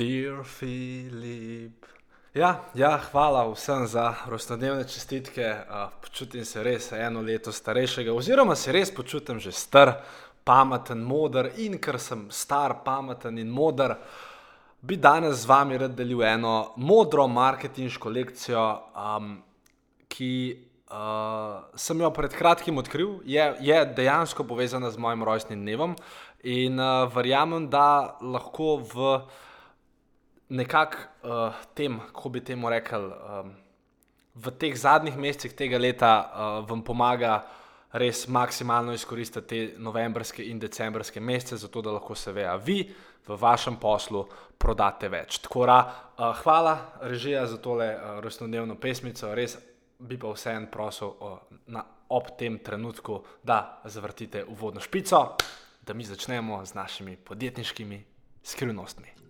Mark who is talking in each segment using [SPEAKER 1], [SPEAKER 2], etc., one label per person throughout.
[SPEAKER 1] Dear Filip. Ja, ja, hvala vsem za rojstnodnevne čestitke. Uh, počutim se res eno leto starejšega, oziroma se res počutim že star, pameten, moder in ker sem star, pameten in moder, bi danes z vami rad delil eno modro marketinško lekcijo, um, ki uh, sem jo pred kratkim odkril, je, je dejansko povezana z mojim rojstnim dnevom in uh, verjamem, da lahko v nekakšnem uh, tem, kako bi temu rekel, um, v teh zadnjih mesecih tega leta uh, vam pomaga res maksimalno izkoristiti te novembrske in decembrske mesece, zato da lahko se veja vi v vašem poslu prodate več. Tako da, uh, hvala, režija, za tole uh, rojstnodnevno pesmico, res bi pa vseeno prosil uh, na, ob tem trenutku, da zavrtite uvodno špico, da mi začnemo z našimi podjetniškimi skrivnostmi.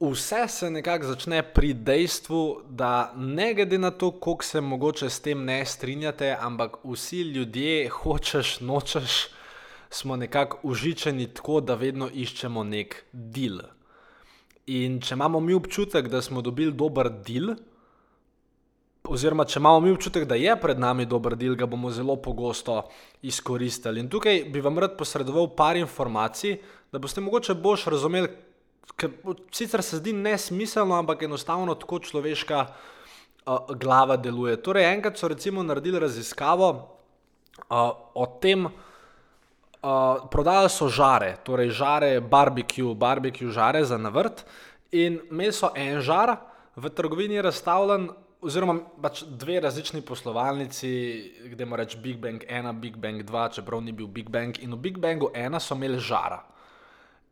[SPEAKER 1] Vse se nekako začne pri dejstvu, da ne glede na to, koliko se mogoče s tem ne strinjate, ampak vsi ljudje, hočeš, nočeš, smo nekako užičeni tako, da vedno iščemo nek del. In če imamo mi občutek, da smo dobili dober del, oziroma če imamo mi občutek, da je pred nami dober del, ga bomo zelo pogosto izkoristili. In tukaj bi vam rad posredoval par informacij, da boste mogoče boš razumeli, sicer se zdi nesmiselno, ampak enostavno tako človeška uh, glava deluje. Torej, enkrat so recimo naredili raziskavo uh, o tem, uh, prodajali so žare, torej žare, barbecue, barbecue žare za navrt. In imeli so en žar v trgovini razstavljen, oziroma pač dve različni poslovalnici, kde moramo reči Big Bang 1, Big Bang 2, čeprav ni bil Big Bang. In v Big Bangu 1 so imeli žara.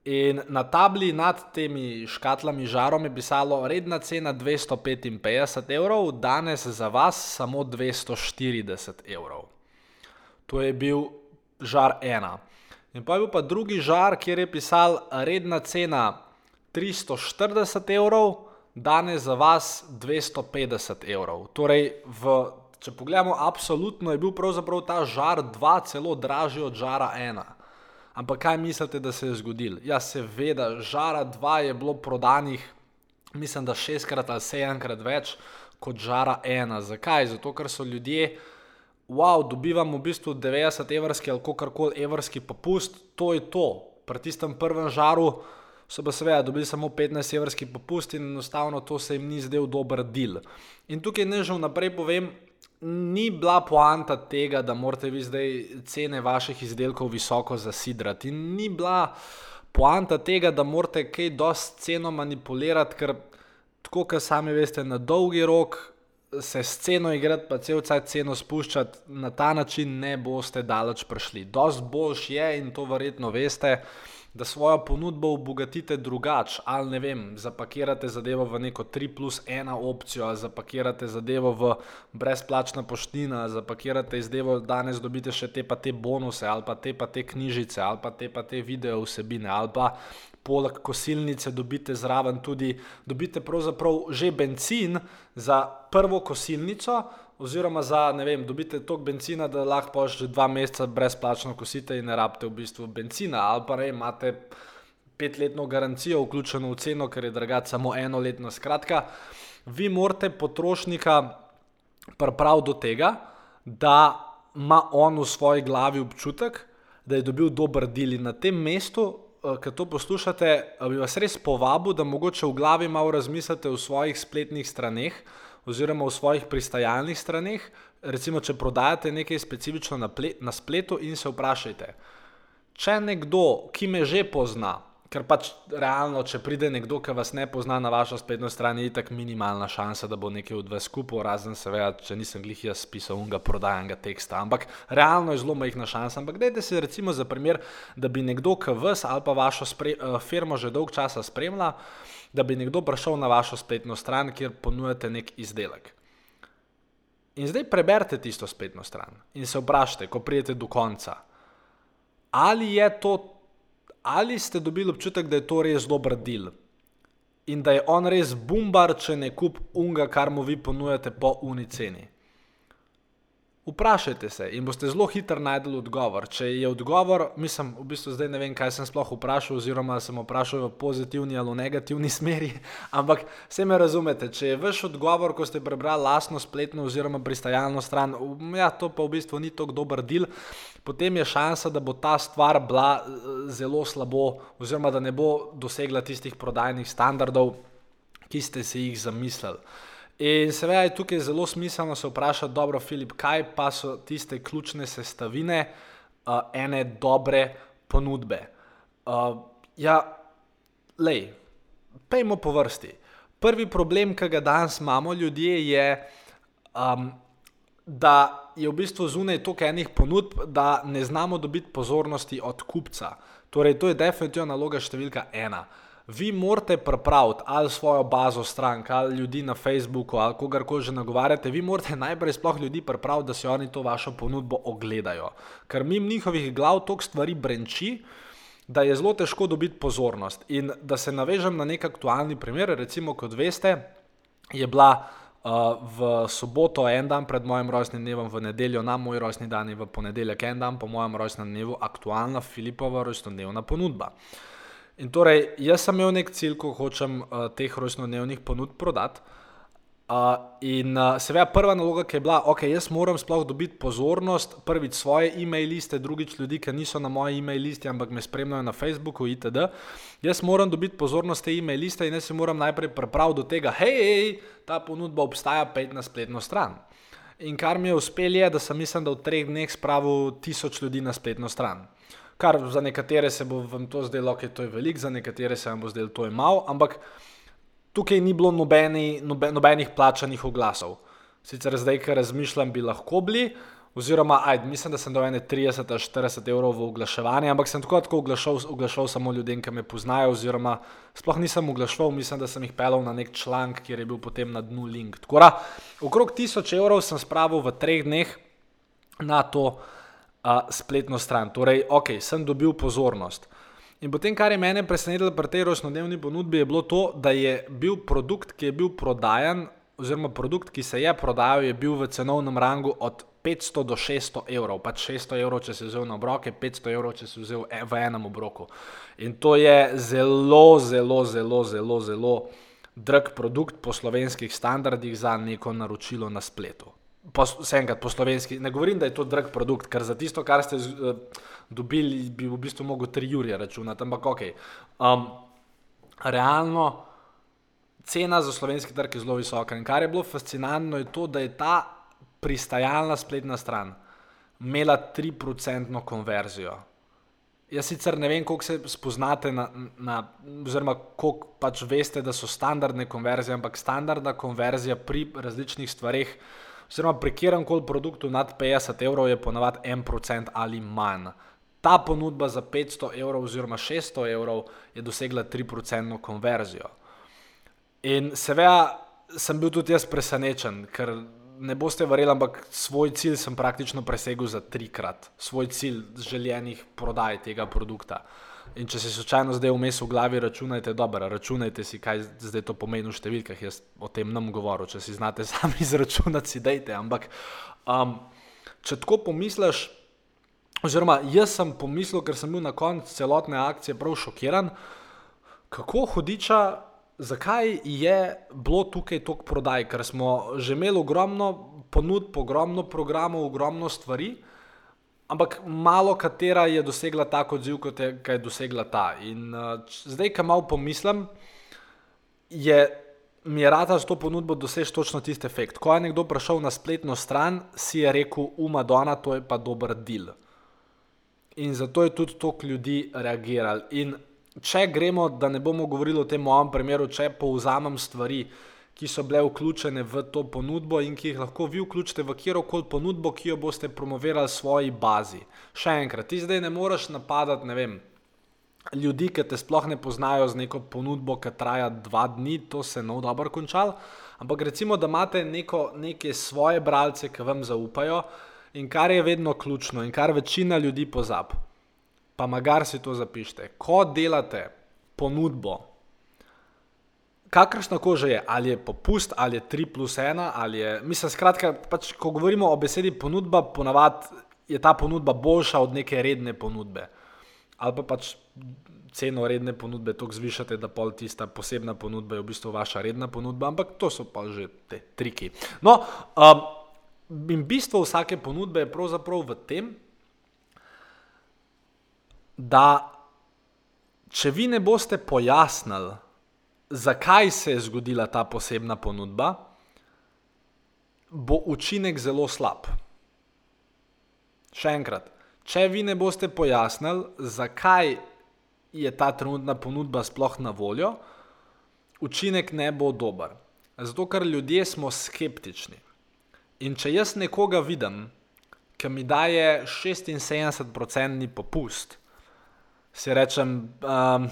[SPEAKER 1] In na tabli nad temi škatlami žarom je pisalo, redna cena 255 evrov, danes za vas samo 240 evrov. To je bil žar ena. In pa je bil pa drugi žar, kjer je pisal, redna cena 340 evrov, danes za vas 250 evrov. Torej, v, če pogledamo, absolutno je bil pravzaprav ta žar dva celo dražji od žara ena. Ampak kaj mislite, da se je zgodilo? Ja, seveda, žara 2 je bilo prodanih, mislim, da šestkrat ali sedemkrat več kot žara 1. Zakaj? Zato, ker so ljudje, wow, dobivamo v bistvu 90 evrski ali kar koli evrski popust, to je to. Pri tistem prvem žaru so pa seveda dobili samo 15 evrski popust in enostavno to se jim ni zdel dober del. In tukaj ne že vnaprej povem, ni bila poanta tega, da morate vi zdaj cene vaših izdelkov visoko zasidrati. Ni bila poanta tega, da morate kaj dosti ceno manipulirati, ker tako, kot sami veste, na dolgi rok se s ceno igrati, pa cel cel ceno spuščati, na ta način ne boste daleč prišli. Dost boljš je in to verjetno veste da svojo ponudbo obogatite drugače, ali ne vem, zapakirate zadevo v neko 3 plus 1 opcijo, zapakirate zadevo v brezplačna poština, zapakirate izdevo, danes dobite še te pa te bonuse, ali pa te pa te knjižice, ali pa te pa te video vsebine, ali pa poleg kosilnice dobite zraven tudi, dobite pravzaprav že benzin za prvo kosilnico, oziroma za, ne vem, dobite toliko benzina, da lahko že dva meseca brezplačno kosite in ne rabite v bistvu benzina, ali pa ne, imate petletno garancijo vključeno v ceno, ker je dragat samo eno letno. Skratka, vi morate potrošnika pripraviti do tega, da ima on v svoji glavi občutek, da je dobil dober del in na tem mestu. Eh, Ker to poslušate, eh, bi vas res povabil, da mogoče v glavi malo razmislite o svojih spletnih straneh, oziroma v svojih pristajalnih straneh. Recimo, če prodajate nekaj specifično na, ple, na spletu in se vprašajte, če nekdo, ki me že pozna, ker pač realno, če pride nekdo, ki vas ne pozna na vašo spletno stran, je tako minimalna šansa, da bo nekaj od vas skupaj, razen seveda, če nisem glih jaz pisal unga prodajanega teksta. Ampak realno je zelo majhna šansa. Ampak dajte si recimo za primer, da bi nekdo, ki vas ali pa vašo uh, firmo že dolg časa spremlja, da bi nekdo prišel na vašo spletno stran, kjer ponujate nek izdelek. In zdaj preberite tisto spletno stran in se vprašajte, ko pridete do konca, ali je to ali ste dobili občutek, da je to res dober del in da je on res bombar, če ne kup unga, kar mu vi ponujate po uniceni. Vprašajte se in boste zelo hitro najdel odgovor. Če je odgovor, mislim, v bistvu zdaj ne vem, kaj sem sploh vprašal, oziroma sem vprašal v pozitivni ali v negativni smeri, ampak vse me razumete. Če je vaš odgovor, ko ste prebrali lastno spletno oziroma pristajalno stran, ja, to pa v bistvu ni tako dober del, potem je šansa, da bo ta stvar bila eh, zelo slabo, oziroma da ne bo dosegla tistih prodajnih standardov, ki ste si jih zamislili. In seveda je tukaj zelo smiselno se vprašati, dobro, Filip, kaj pa so tiste ključne sestavine uh, ene dobre ponudbe. Uh, ja, lej, pejmo po vrsti. Prvi problem, ki ga danes imamo ljudje, je, um, da je v bistvu zunaj toliko enih ponudb, da ne znamo dobiti pozornosti od kupca. Torej, to je definitivno naloga številka ena vi morate pripraviti ali svojo bazo strank, ali ljudi na Facebooku, ali kogarkoli že nagovarjate, vi morate najprej sploh ljudi pripraviti, da si oni to vašo ponudbo ogledajo. Ker mi njihovih glav toliko stvari brenči, da je zelo težko dobiti pozornost. In da se navežem na nek aktualni primer, recimo, kot veste, je bila. Uh, v soboto, en dan pred mojim rojstnim dnevom, v nedeljo na moj rojstni dan, in v ponedeljek, en dan po mojem rojstnem dnevu, aktualna Filipova rojstnodnevna ponudba. Uh, In torej, jaz sem imel nek cilj, ko hočem uh, teh rojstnodnevnih ponudb prodati. Uh, in uh, seveda, prva naloga, ki je bila, ok, jaz moram sploh dobiti pozornost, prvič svoje e-mail liste, drugič ljudi, ki niso na moji e-mail listi, ampak me spremljajo na Facebooku itd. Jaz moram dobiti pozornost te e-mail liste in jaz se moram najprej pripraviti do tega, hej, hej, ta ponudba obstaja, pet na spletno stran. In kar mi je uspelo, je, da sem mislim, da v treh dneh spravil tisoč ljudi na spletno stran kar za nekatere se bo vam to zdelo, da je to veliko, za nekatere se vam bo zdelo, da je to malo, ampak tukaj ni bilo nobeni, nobe, nobenih plačanih oglasov. Sicer zdaj, ker razmišljam, bi lahko bili, oziroma aj, mislim, da sem dal 30-40 evrov v oglaševanje, ampak sem tako tako oglašal, oglašal samo ljudem, ki me poznajo, oziroma sploh nisem oglašal, mislim, da sem jih pelal na nek članek, kjer je bil potem na dnu link. Tako da, okrog 1000 evrov sem spravil v treh dneh na to a, spletno stran. Torej, ok, sem dobil pozornost. In potem, kar je mene presenetilo pri tej rojstnodnevni ponudbi, je bilo to, da je bil produkt, ki je bil prodajan, oziroma produkt, ki se je prodajal, je bil v cenovnem rangu od 500 do 600 evrov. Pač 600 evrov, če si vzel na obroke, 500 evrov, če si vzel e, v enem obroku. In to je zelo, zelo, zelo, zelo, zelo drag produkt po slovenskih standardih za neko naročilo na spletu vse enkrat po slovenski. Ne govorim, da je to drag produkt, ker za tisto, kar ste uh, dobili, bi v bistvu mogel tri ure računati. Ampak ok. Um, realno cena za slovenski trg je zelo visoka. In kar je bilo fascinantno, je to, da je ta pristajalna spletna stran imela 3% konverzijo. Jaz sicer ne vem, koliko se spoznate na, na oziroma koliko pač veste, da so standardne konverzije, ampak standardna konverzija pri različnih stvareh oziroma pri kjerem koli produktu nad 50 evrov je ponavadi 1% ali manj. Ta ponudba za 500 evrov oziroma 600 evrov je dosegla 3% konverzijo. In seveda sem bil tudi jaz presenečen, ker ne boste verjeli, ampak svoj cilj sem praktično presegel za trikrat, svoj cilj željenih prodaj tega produkta. In če se slučajno zdaj vmes v glavi računate, dobro, računajte si, kaj zdaj to pomeni v številkah. Jaz o tem nam govorim, če si znate sami izračunati, si dejte. Ampak um, če tako pomisliš, oziroma jaz sem pomislil, ker sem bil na koncu celotne akcije prav šokiran, kako hudiča, zakaj je bilo tukaj toliko prodaj, ker smo že imeli ogromno ponudb, ogromno programov, ogromno stvari. Ampak malo katera je dosegla tako odziv, kot je, je dosegla ta. In uh, zdaj, ko malo pomislim, je mi je rad za to ponudbo doseči točno tisti efekt. Ko je nekdo prišel na spletno stran, si je rekel, umadona, to je pa dober del. In zato je tudi toliko ljudi reagiralo. In če gremo, da ne bomo govorili o tem mojem primeru, če povzamem stvari, ki so bile vključene v to ponudbo in ki jih lahko vi vključite v kjerkoli ponudbo, ki jo boste promovirali svoji bazi. Še enkrat, ti zdaj ne moreš napadati, ne vem. Ljudi, ki te sploh ne poznajo z neko ponudbo, ki traja dva dni, to se no dobro končalo. Ampak recimo, da imate neko, neke svoje bralce, ki vam zaupajo in kar je vedno ključno in kar večina ljudi pozabi pa magar si to zapišite. Ko delate ponudbo, kakršna kože je, ali je popust, ali je 3 plus 1, ali je, mislim, skratka, pač, ko govorimo o besedi ponudba, ponavadi je ta ponudba boljša od neke redne ponudbe. Ali pa pač ceno redne ponudbe tako zvišate, da pol tista posebna ponudba je v bistvu vaša redna ponudba, ampak to so pa že te triki. No, um, in bistvo vsake ponudbe je pravzaprav v tem, da če vi ne boste pojasnili, zakaj se je zgodila ta posebna ponudba, bo učinek zelo slab. Še enkrat, če vi ne boste pojasnili, zakaj je ta trenutna ponudba sploh na voljo, učinek ne bo dober. Zato, ker ljudje smo skeptični. In če jaz nekoga vidim, ki mi daje 76-odstotni popust, si rečem, um,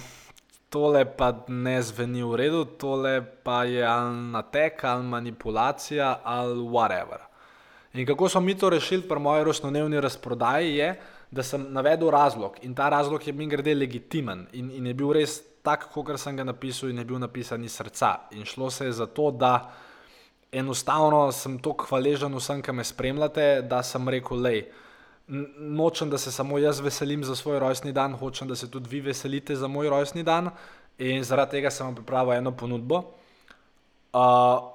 [SPEAKER 1] tole pa ne zveni v redu, tole pa je ali natek, ali manipulacija, ali whatever. In kako smo mi to rešili pri moji rojstnodnevni razprodaji, je, da sem navedel razlog in ta razlog je mi grede legitimen in, in je bil res tak, kot sem ga napisal, in je bil napisan iz srca. In šlo se je za to, da enostavno sem tako hvaležen vsem, ki me spremljate, da sem rekel, lej nočem, da se samo jaz veselim za svoj rojstni dan, hočem, da se tudi vi veselite za moj rojstni dan. In zaradi tega sem vam pripravil eno ponudbo, uh,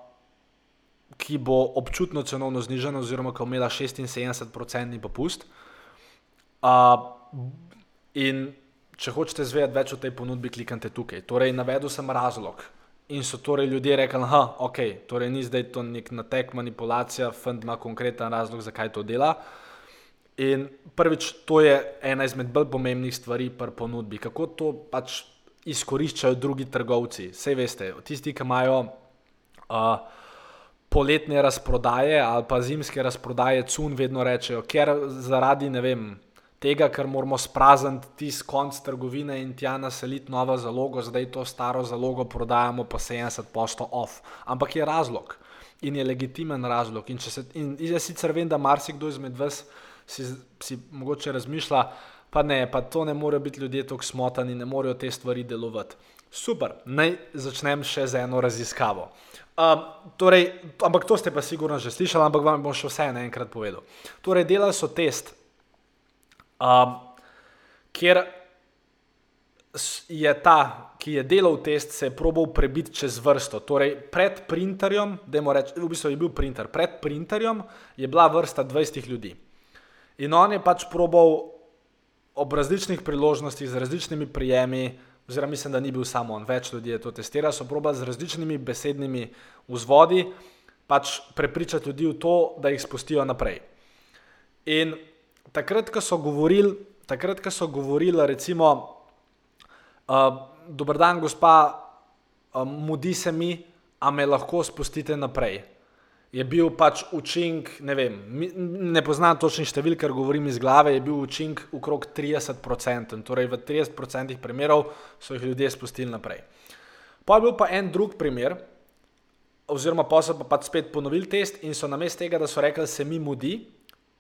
[SPEAKER 1] ki bo občutno cenovno znižena, oziroma ki bo imela 76-odstotni popust. Uh, in če hočete zvedeti več o tej ponudbi, kliknite tukaj. Torej, navedel sem razlog. In so torej ljudje rekli, da okay, torej ni zdaj to nek natek, manipulacija, fund ima konkreten razlog, zakaj to dela. Uh, In prvič, to je ena izmed bolj pomembnih stvari pri ponudbi, kako to pač izkoriščajo drugi trgovci. Vse veste, tisti, ki imajo uh, poletne razprodaje ali pa zimske razprodaje, cun vedno rečejo, ker zaradi vem, tega, ker moramo sprazniti tisti konc trgovine in tja naseliti novo zalogo, zdaj to staro zalogo prodajamo po 70% off. Ampak je razlog in je legitimen razlog. In, se, in jaz sicer vem, da marsikdo izmed vas si, si mogoče razmišlja, pa ne, pa to ne more biti ljudje tako smotani, ne morejo te stvari delovati. Super, naj začnem še z eno raziskavo. Um, torej, ampak to ste pa sigurno že slišali, ampak vam bom še vse enkrat povedal. Torej, delali so test, um, kjer je ta, ki je delal test, se je probal prebiti čez vrsto. Torej, pred printerjem, da je v bistvu bil printer, pred printerjem je bila vrsta 20 ljudi. In on je pač probal ob različnih priložnostih, z različnimi prijemi, oziroma mislim, da ni bil samo on, več ljudi je to testiral, so probali z različnimi besednimi vzvodi pač prepričati ljudi v to, da jih spustijo naprej. In takrat, ko so govorili, takrat, ko so govorili, recimo, uh, dober dan, gospa, uh, mudi se mi, a me lahko spustite naprej je bil pač učinek, ne vem, ne poznam točnih številk, ker govorim iz glave, je bil učinek okrog 30%, torej v 30% primerov so jih ljudje spustili naprej. Pa je bil pa en drug primer, oziroma pa so pa pač spet ponovili test in so namesto tega, da so rekli, se mi mudi,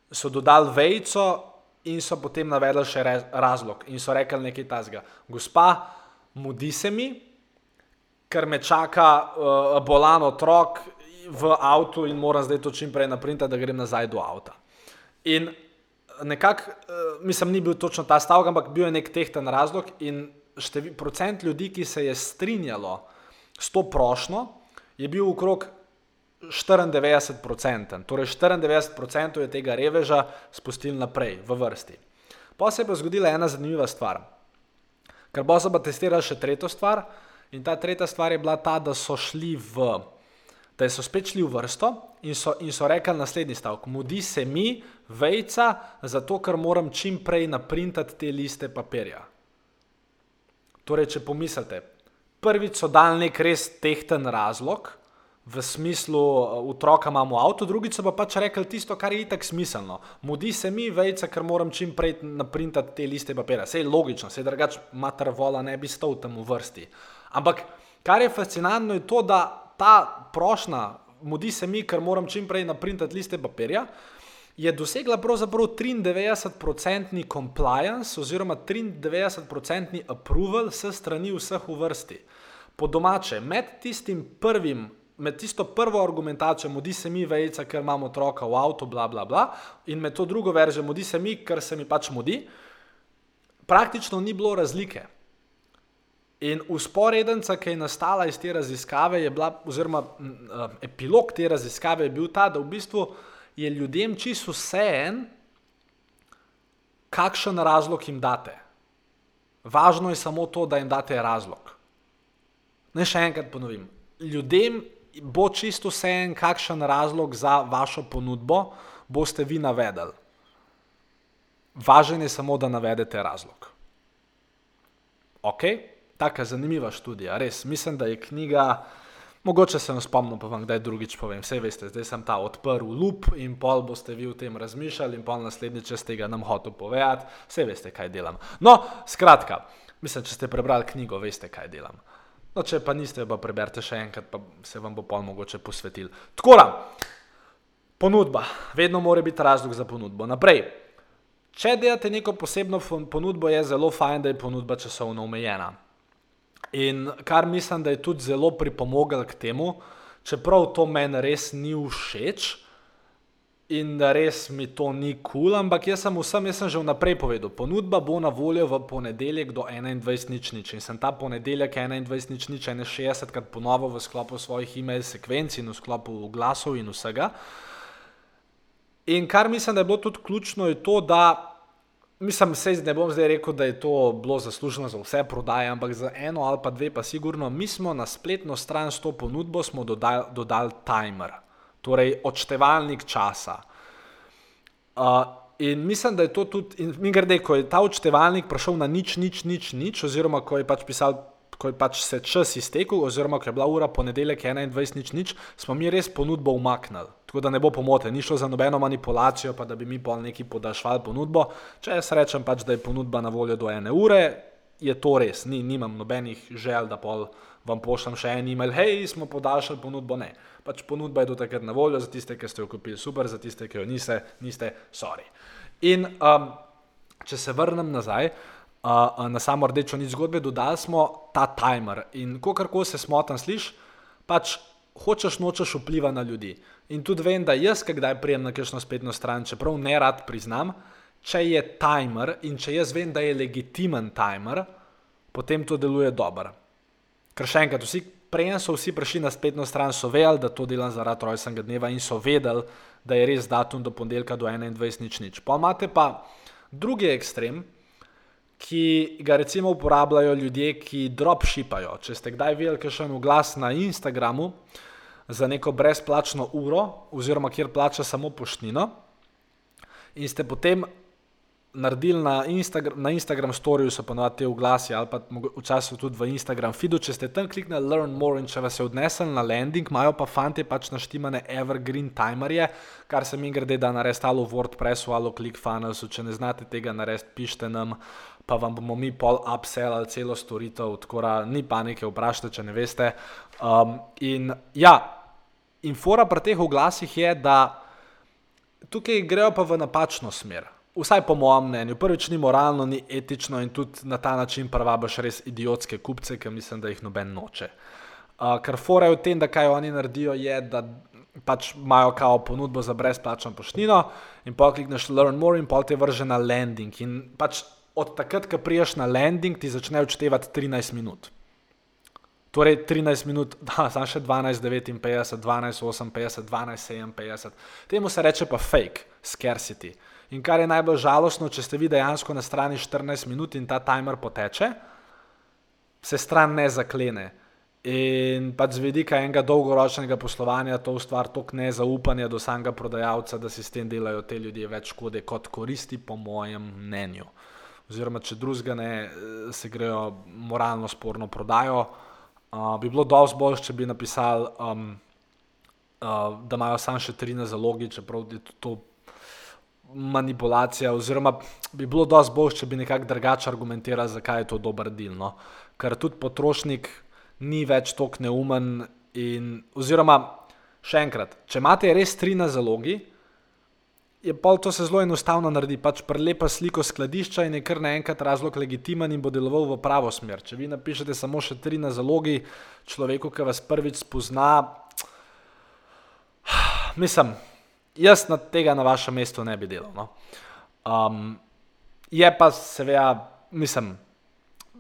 [SPEAKER 1] so dodali vejco in so potem navedli še razlog in so rekli nekaj tasga. Gospa, mudi se mi, ker me čaka uh, bolan otrok v avtu in moram zdaj to čim prej naprintati, da grem nazaj do avta. In nekako, uh, mislim, ni bil točno ta stavek, ampak bil je nek tehten razlog in števi, procent ljudi, ki se je strinjalo s to prošlo, je bil okrog 94%. Torej 94% je tega reveža spustili naprej v vrsti. Pa se je pa zgodila ena zanimiva stvar. Ker bo se pa testirala še tretja stvar, in ta tretja stvar je bila ta, da so šli v da so spet šli v vrsto in so, in so rekli naslednji stavek: Mudi se mi, vejca, zato ker moram čim prej naprintati te liste papirja. Torej, če pomislite, prvič so dal nek res tehten razlog, v smislu, otroka imamo avto, drugič so pa pač rekli tisto, kar je itak smiselno. Mudi se mi, vejca, ker moram čim prej naprintati te liste papira. Sej logično, sej drugač mater vola ne bi stal tam v vrsti. Ampak kar je fascinantno je to, da ta prošna, mudi se mi, ker moram čim prej naprintati liste papirja, je dosegla pravzaprav 93-odstotni compliance oziroma 93-odstotni approval s strani vseh v vrsti. Po domače, med tistim prvim med tisto prvo argumentacijo, mudi se mi, vejca, ker imamo otroka v avtu, bla, bla, bla, in med to drugo verzijo, mudi se mi, ker se mi pač mudi, praktično ni bilo razlike. In usporednica, ki je nastala iz te raziskave, bila, oziroma uh, epilog te raziskave je bil ta, da v bistvu je ljudem čisto vse en, kakšen razlog jim date. Važno je samo to, da jim date razlog. Naj še enkrat ponovim. Ljudem bo čisto vse en, kakšen razlog za vašo ponudbo boste vi navedli. Važen je samo, da navedete razlog. Ok, tako je zanimiva študija, res. Mislim, da je knjiga, mogoče se ne spomnim, pa vam kdaj drugič povem. Vse veste, zdaj sem ta odprl lup in pol boste vi o tem razmišljali in pol naslednjič z tega nam hotel povedati. Vse veste, kaj delam. No, skratka, mislim, če ste prebrali knjigo, veste, kaj delam. No, če pa niste, pa preberite še enkrat, pa se vam bo pol mogoče posvetil. Tako da, ponudba, vedno mora biti razlog za ponudbo. Naprej. Če delate neko posebno ponudbo, je zelo fajn, da je ponudba časovno omejena. In kar mislim, da je tudi zelo pripomogel k temu, čeprav to meni res ni všeč, in da res mi to ni kul, cool, ampak jaz sem vsem, jaz sem že vnaprej povedal, ponudba bo na voljo v ponedeljek do 21 nič nič in sem ta ponedeljek 21 nič nič 61 krat ponovil v sklopu svojih e-mail sekvenc in v sklopu glasov in vsega. In kar mislim, da je bilo tudi ključno, je to, da Mislim, se ne bom zdaj rekel, da je to bilo zasluženo za vse prodaje, ampak za eno ali pa dve, pa sigurno, mi smo na spletno stran s to ponudbo dodali dodal timer torej odštevalnik časa. Uh, in mislim, da je to tudi, in mi grede, ko je ta odštevalnik prišel na nič, nič, nič, nič, oziroma ko je pač pisal. Ko je pač se čas iztekel, oziroma ko je bila ura ponedeljek 21, nič, nič, smo mi res ponudbo umaknili. Tako da ne bo pomote, ni šlo za nobeno manipulacijo, pa da bi mi pol neki podaljšvali ponudbo. Če jaz rečem pač, da je ponudba na voljo do ene ure, je to res, ni, nimam nobenih žel, da pol vam pošljem še en e-mail, hej, smo podaljšali ponudbo, ne pač ponudba je do takrat na voljo za tiste, ki ste jo kupili, super, za tiste, ki jo niste, niste, sorry. In um, če se vrnem nazaj uh, na samo rdečo nič zgodbe, dodali smo ta timer in ko karkoli se smotan sliš, pač hočeš nočeš vpliva na ljudi. In tudi vem, da jaz, kdaj prijem na kakšno spletno stran, čeprav ne rad priznam, če je timer in če jaz vem, da je legitimen timer, potem to deluje dobro. Ker še enkrat, vsi prej so vsi prišli na spletno stran, so vedeli, da to delam zaradi rojstnega dneva in so vedeli, da je res datum do ponedeljka do 21. nič nič. Pa imate pa drugi ekstrem, ki ga recimo uporabljajo ljudje, ki dropshipajo. Če ste kdaj videli kakšen oglas na Instagramu za neko brezplačno uro, oziroma kjer plača samo poštnino, in ste potem naredili na, Instagram, na Instagram storju, so ponovadi te oglasi, ali pa včasih tudi v Instagram feedu. Če ste tam kliknili Learn More in če vas je odnesel na landing, imajo pa fanti pač naštimane evergreen timerje, kar se mi grede, da naredite ali v WordPressu ali v ClickFunnelsu. Če ne znate tega narediti, pišite nam, pa vam bomo mi pol upsell ali celo storitev, tako da ni panike, vprašajte, če ne veste. Um, in ja, infora pri teh oglasih je, da tukaj grejo pa v napačno smer vsaj po mojem mnenju, prvič ni moralno, ni etično in tudi na ta način pravabaš res idiotske kupce, ki mislim, da jih noben noče. Uh, kar fora je v tem, da kaj oni naredijo, je, da pač imajo kao ponudbo za brezplačno poštnino in pa klikneš Learn More in pa te vrže na landing. In pač od takrat, ko priješ na landing, ti začne odštevati 13 minut. Torej 13 minut, da, samo še 12, 59, 12, 58, 12, 57. Temu se reče pa fake, scarcity. In kar je najbolj žalostno, če ste vi dejansko na strani 14 minut in ta timer poteče, se stran ne zaklene. In pač z vidika enega dolgoročnega poslovanja to ustvari toliko nezaupanja do samega prodajalca, da si s tem delajo te ljudje več škode kot koristi, po mojem mnenju. Oziroma če drugega ne, se grejo moralno sporno prodajo. Uh, bi bilo dosti bolj, če bi napisali, um, uh, da imajo samo še tri na zalogi, čeprav je to manipulacija, oziroma bi bilo dosti bolj, če bi nekako drugače argumentirali, zakaj je to dober del. No? Ker tudi potrošnik ni več tako neumen. In, oziroma, še enkrat, če imate res tri na zalogi, je pa to se zelo enostavno naredi. Pač prelepa sliko skladišča in je kar naenkrat razlog legitimen in bo deloval v pravo smer. Če vi napišete samo še tri na zalogi, človeku, ki vas prvič spozna, mislim jaz na tega na vašem mestu ne bi delal. No. Um, je pa seveda, mislim,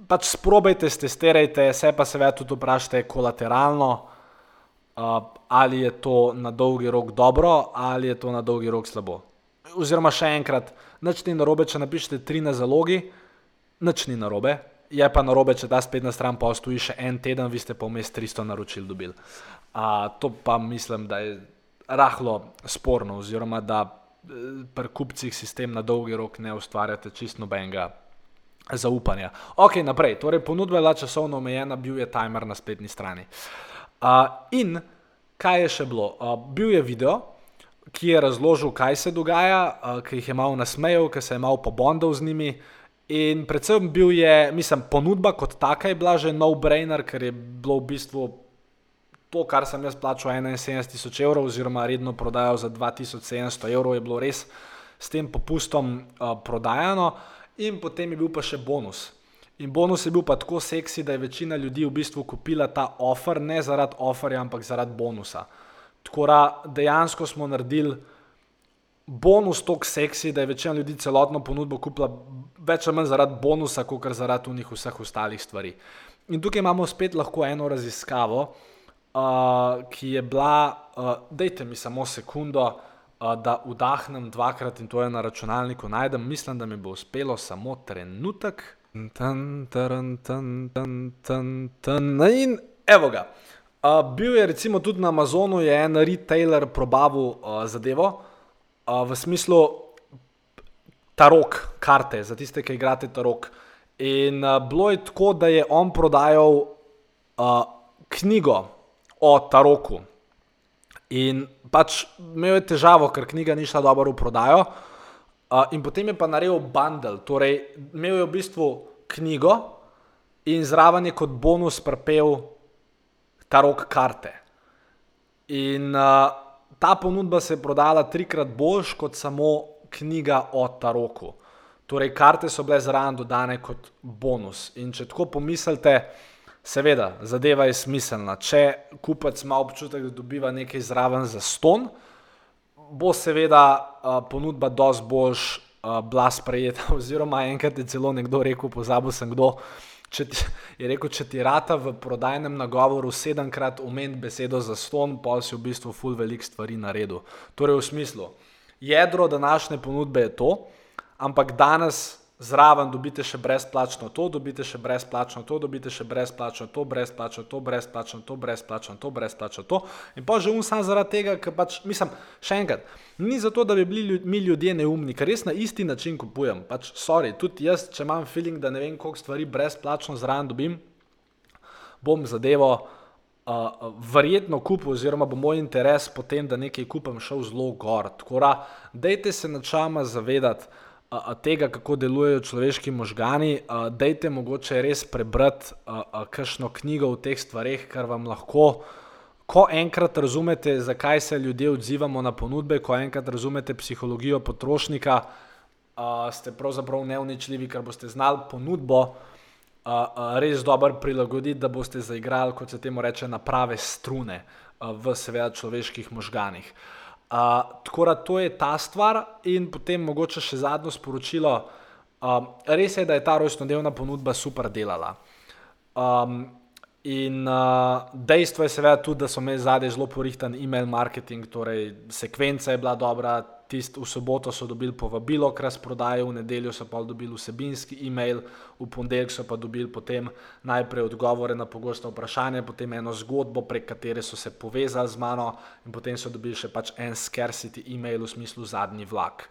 [SPEAKER 1] pač sprobajte, testirajte, se pa seveda tudi vprašajte kolateralno, uh, ali je to na dolgi rok dobro ali je to na dolgi rok slabo. Oziroma še enkrat, nič ni narobe, če napišete tri na zalogi, nič ni narobe. Je pa narobe, če ta spletna stran postoji še en teden, vi ste pa vmes 300 naročil dobili. Uh, to pa mislim, da je rahlo sporno, oziroma da eh, pri kupcih sistem na dolgi rok ne ustvarjate čist nobenega zaupanja. Ok, naprej, torej ponudba je bila časovno omejena, bil je timer na spletni strani. Uh, in kaj je še bilo? Uh, bil je video, ki je razložil, kaj se dogaja, uh, ki jih je malo nasmejal, ki se je malo pobondal z njimi. In predvsem bil je, mislim, ponudba kot taka je bila že no-brainer, ker je bilo v bistvu to, kar sem jaz plačal 71 tisoč evrov, oziroma redno prodajal za 2700 evrov, je bilo res s tem popustom uh, prodajano, in potem je bil pa še bonus. In bonus je bil pa tako seksi, da je večina ljudi v bistvu kupila ta offer, ne zaradi offerja, ampak zaradi bonusa. Tako da dejansko smo naredili bonus tako seksi, da je večina ljudi celotno ponudbo kupila več ali manj zaradi bonusa, kot zaradi vseh ostalih stvari. In tukaj imamo spet lahko eno raziskavo, uh, ki je bila, uh, dajte mi samo sekundo, uh, da vdahnem dvakrat in to je na računalniku najdem. Mislim, da mi bo uspelo samo trenutek. Tan, taran, tan, tan, tan, tan. In evo ga. Uh, bil je recimo tudi na Amazonu, je en retailer probavil uh, zadevo uh, v smislu tarok, karte za tiste, ki igrate tarok. In uh, bilo je tako, da je on prodajal uh, knjigo, o Taroku. In pač imel je težavo, ker knjiga ni šla dobro v prodajo. Uh, in potem je pa naredil bundle, torej imel je v bistvu knjigo in zraven je kot bonus prepel Tarok karte. In uh, ta ponudba se je prodala trikrat boljš kot samo knjiga o Taroku. Torej, karte so bile zraven dodane kot bonus. In če tako pomislite, Seveda, zadeva je smiselna. Če kupec ima občutek, da dobiva nekaj zraven za ston, bo seveda uh, ponudba dosti boljš uh, bila sprejeta. Oziroma, enkrat je celo nekdo rekel, pozabil sem kdo. Če ti, je rekel, če ti rata v prodajnem nagovoru sedemkrat umeti besedo za ston, pa si v bistvu full velik stvari naredil. Torej, v smislu, jedro današnje ponudbe je to, ampak danes zraven dobite še brezplačno to, dobite še brezplačno to, dobite še brezplačno to, brezplačno to, brezplačno to, brezplačno to, brezplačno to. In pa že um sam zaradi tega, ker pač, mislim, še enkrat, ni zato, da bi bili mi ljudje neumni, ker res na isti način kupujem. Pač, sorry, tudi jaz, če imam feeling, da ne vem, koliko stvari brezplačno zraven dobim, bom zadevo. Uh, verjetno kupil, oziroma bo moj interes potem, da nekaj kupim, šel zelo gor. Tako da, dejte se načama zavedati, tega, kako delujejo človeški možgani, dajte mogoče res prebrati kakšno knjigo o teh stvarih, kar vam lahko, ko enkrat razumete, zakaj se ljudje odzivamo na ponudbe, ko enkrat razumete psihologijo potrošnika, ste pravzaprav neuničljivi, ker boste znali ponudbo res dobro prilagoditi, da boste zaigrali, kot se temu reče, na prave strune v seveda človeških možganih. Uh, tako da to je ta stvar, in potem mogoče še zadnjo sporočilo. Um, res je, da je ta rojstnodnevna ponudba super delala. Um, in uh, dejstvo je seveda tudi, da so imeli zadaj zelo porihtan e-mail marketing, torej sekvenca je bila dobra, tist, v soboto so dobili povabilo k razprodaji, v nedeljo so pa dobili vsebinski e-mail, v ponedeljek so pa dobili potem najprej odgovore na pogosto vprašanje, potem eno zgodbo, prek katere so se povezali z mano, in potem so dobili še pač en scarcity e-mail v smislu zadnji vlak.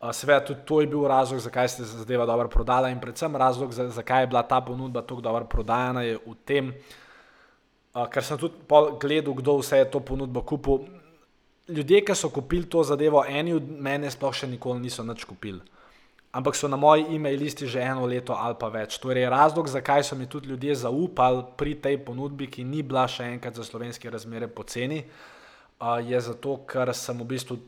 [SPEAKER 1] Seveda, tudi to je bil razlog, zakaj se je zadeva dobro prodala, in predvsem razlog, zakaj je bila ta ponudba tako dobro prodajana, je v tem, ker sem tudi gledal, kdo vse je to ponudbo kupil. Ljudje, ki so kupili to zadevo, eni od mene sploh še nikoli niso nič kupili. Ampak so na moji e-mail listi že eno leto ali pa več. Torej, razlog, zakaj so mi tudi ljudje zaupali pri tej ponudbi, ki ni bila še enkrat za slovenske razmere poceni, je zato, ker sem v bistvu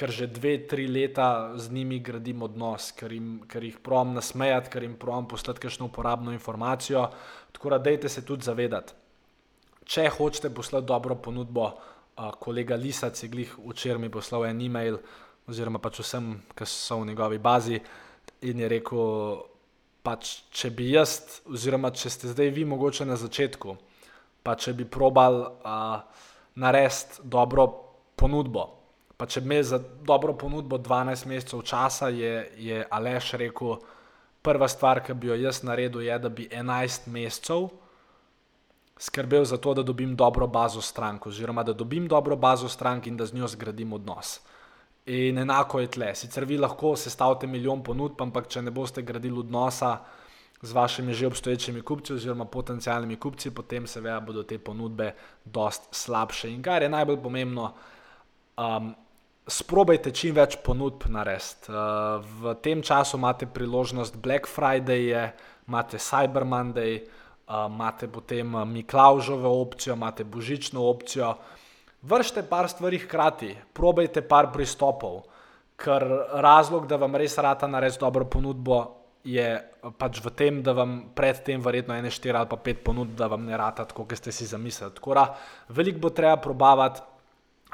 [SPEAKER 1] ker že dve, tri leta z njimi gradim odnos, ker, jim, ker jih provam nasmejati, ker jim provam poslati kakšno uporabno informacijo. Tako da, dejte se tudi zavedati, če hočete poslati dobro ponudbo, kolega Lisac je glih včeraj mi poslal en e-mail, oziroma pač vsem, ki so v njegovi bazi, in je rekel, pač če bi jaz, oziroma če ste zdaj vi mogoče na začetku, pa če bi probal narediti dobro ponudbo. Pa če bi imel za dobro ponudbo 12 mesecev časa, je, je Aleš rekel, prva stvar, ki bi jo jaz naredil, je, da bi 11 mesecev skrbel za to, da dobim dobro bazo strank, oziroma da dobim dobro bazo strank in da z njo zgradim odnos. In enako je tle. Sicer vi lahko sestavite milijon ponudb, ampak če ne boste gradili odnosa z vašimi že obstoječimi kupci oziroma potencijalnimi kupci, potem seveda bodo te ponudbe dost slabše. In kar je najbolj pomembno, um, sprobajte čim več ponudb narediti. Uh, v tem času imate priložnost Black Friday, imate Cyber Monday, uh, imate potem Miklaužovo opcijo, imate božično opcijo. Vršite par stvari hkrati, probajte par pristopov, ker razlog, da vam res rata narediti dobro ponudbo, je pač v tem, da vam predtem verjetno ene štiri ali pa pet ponudb, da vam ne rata tako, kot ste si zamislili. Tako da veliko bo treba probavati,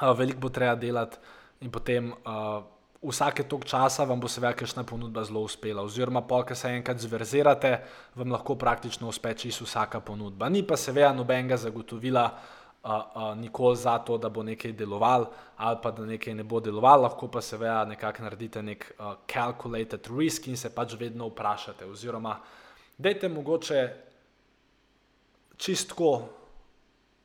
[SPEAKER 1] uh, veliko bo treba delati in potem uh, vsake tok časa vam bo seveda kakšna ponudba zelo uspela. Oziroma, polk se enkrat zverzirate, vam lahko praktično uspe čisto vsaka ponudba. Ni pa seveda nobenega zagotovila uh, uh, nikoli za to, da bo nekaj deloval ali pa da nekaj ne bo deloval, lahko pa seveda nekako naredite nek uh, calculated risk in se pač vedno vprašate. Oziroma, dajte mogoče čistko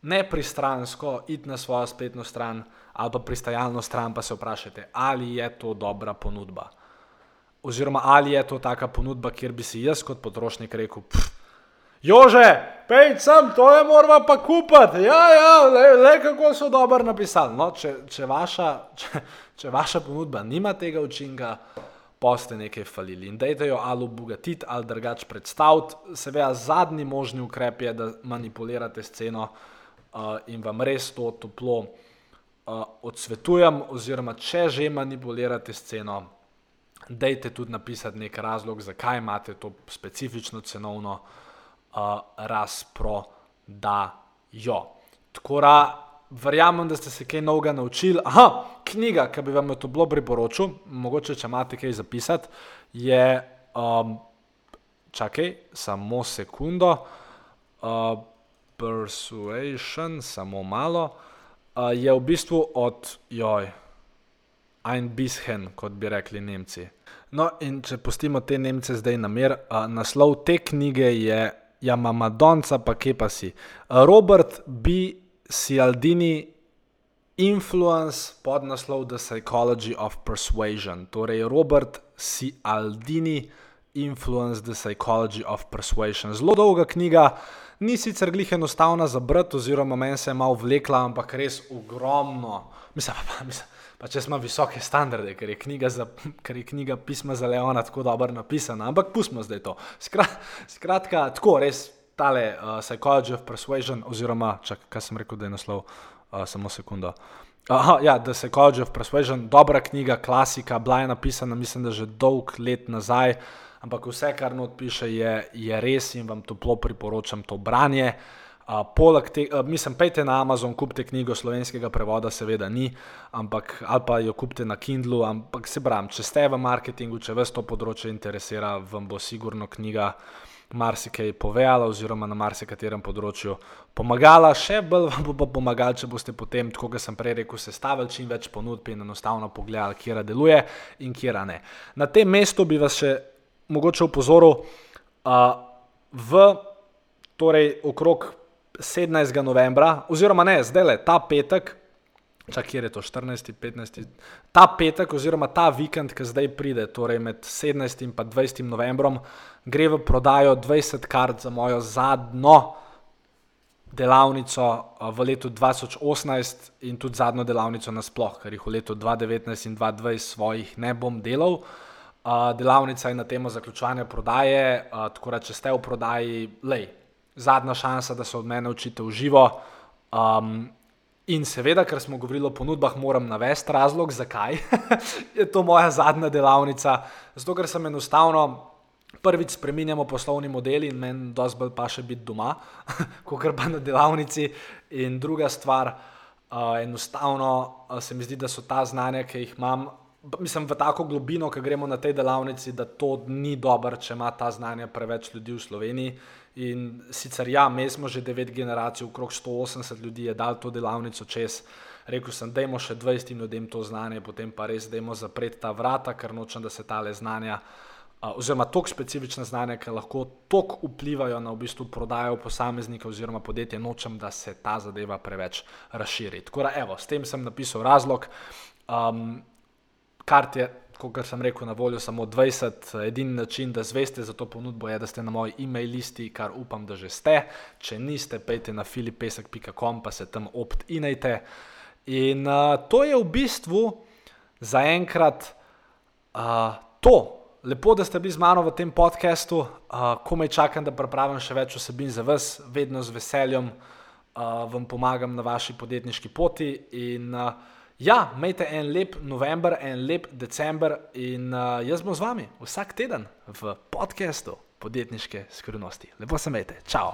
[SPEAKER 1] nepristransko iti na svojo spletno stran ali pa pristajalno stran, pa se vprašajte, ali je to dobra ponudba. Oziroma, ali je to taka ponudba, kjer bi si jaz kot potrošnik rekel, jože, pej sem, to je moramo pa kupiti, ja, ja, le, le kako so dobro napisali. No, če, če, vaša, če, če vaša ponudba nima tega učinka, pa ste nekaj falili in dajte jo ali obogatiti ali drugače predstaviti. Seveda, zadnji možni ukrep je, da manipulirate s ceno in vam res to toplo uh, odsvetujem, oziroma če že manipulirate sceno, dejte tudi napisati nek razlog, zakaj imate to specifično cenovno uh, razprodajo. Tako da verjamem, da ste se kaj novega naučili. Aha, knjiga, ki bi vam jo to bilo priporočil, mogoče če imate kaj zapisati, je, um, čakaj, samo sekundo, uh, Persuasion, samo malo uh, je v bistvu od joj, ein bisschen, kot bi rekli Nemci. No, in če pustimo te Nemce zdaj na mir, uh, naslov te knjige je Ja, mama Donca, pa kje pa si. Uh, Robert B. Cialdini, Influence, pod naslov The Psychology of Persuasion. Torej, Robert Cialdini, Influence the Psychology of Persuasion. Zelo dolga knjiga, ni sicer glih enostavna za brati, oziroma meni se je malo vlekla, ampak res ogromno. Mislim, pa, mislim, pa če smo visoke standarde, ker je knjiga, za, ker je knjiga pisma za Leona tako dobro napisana, ampak pustimo zdaj to. Skrat, skratka, tako res tale uh, Psychology of Persuasion, oziroma, čak, kaj sem rekel, da je naslov, uh, samo sekundo. Aha, ja, The Psychology of Persuasion, dobra knjiga, klasika, bila je napisana, mislim, da že dolg let nazaj ampak vse, kar not piše, je, je res in vam toplo priporočam to branje. Uh, poleg tega, uh, mislim, pejte na Amazon, kupite knjigo slovenskega prevoda, seveda ni, ampak ali pa jo kupite na Kindlu, ampak se pravim, če ste v marketingu, če vas to področje interesira, vam bo sigurno knjiga marsikaj povedala oziroma na marsikaterem področju pomagala, še bolj vam bo pa pomagala, če boste potem, tako kot sem prej rekel, sestavili čim več ponudb in enostavno pogledali, kje deluje in kje ne. Na tem mestu bi vas še mogoče upozoril, uh, v torej okrog 17. novembra, oziroma ne, zdaj le ta petek, čak je to 14, 15. Ta petek, oziroma ta vikend, ki zdaj pride, torej med 17 in 20 novembrom, gre v prodajo 20 kart za mojo zadnjo delavnico v letu 2018 in tudi zadnjo delavnico nasploh, ker jih v letu 2019 in 2020 svojih ne bom delal. Uh, delavnica je na temo zaključovanja prodaje, uh, tako da če ste v prodaji, lej, zadnja šansa, da se od mene učite v živo. Um, In seveda, ker smo govorili o ponudbah, moram navesti razlog, zakaj je to moja zadnja delavnica. Zato, ker sem enostavno prvič spremenjamo poslovni model in meni dosti bolj pa še biti doma, kot pa na delavnici. In druga stvar, uh, enostavno uh, se mi zdi, da so ta znanja, ki jih imam, mislim, v tako globino, ki gremo na tej delavnici, da to ni dobro, če ima ta znanja preveč ljudi v Sloveniji. In sicer ja, mi smo že devet generacij, okrog 180 ljudi je dal to delavnico čez. Rekl sem, dajmo še 20 ljudem to znanje, potem pa res dajmo zapreti ta vrata, ker nočem, da se tale znanja, oziroma tok specifična znanja, ki lahko tok vplivajo na v bistvu prodajo posameznika oziroma podjetja, nočem, da se ta zadeva preveč razširi. Tako da, evo, s tem sem napisal razlog. Um, kart je kot sem rekel, na voljo samo 20. Edini način, da zveste za to ponudbo, je, da ste na moji e-mail listi, kar upam, da že ste. Če niste, pejte na filipesek.com, pa se tam opt-inajte. In uh, to je v bistvu zaenkrat uh, to. Lepo, da ste bili z mano v tem podkastu, uh, komaj čakam, da pripravim še več osebin za vas, vedno z veseljem uh, vam pomagam na vaši podjetniški poti. In, uh, Ja, imejte en lep november, en lep december in uh, jaz bom z vami vsak teden v podkastu podjetniške skrivnosti. Lepo se imejte, čau!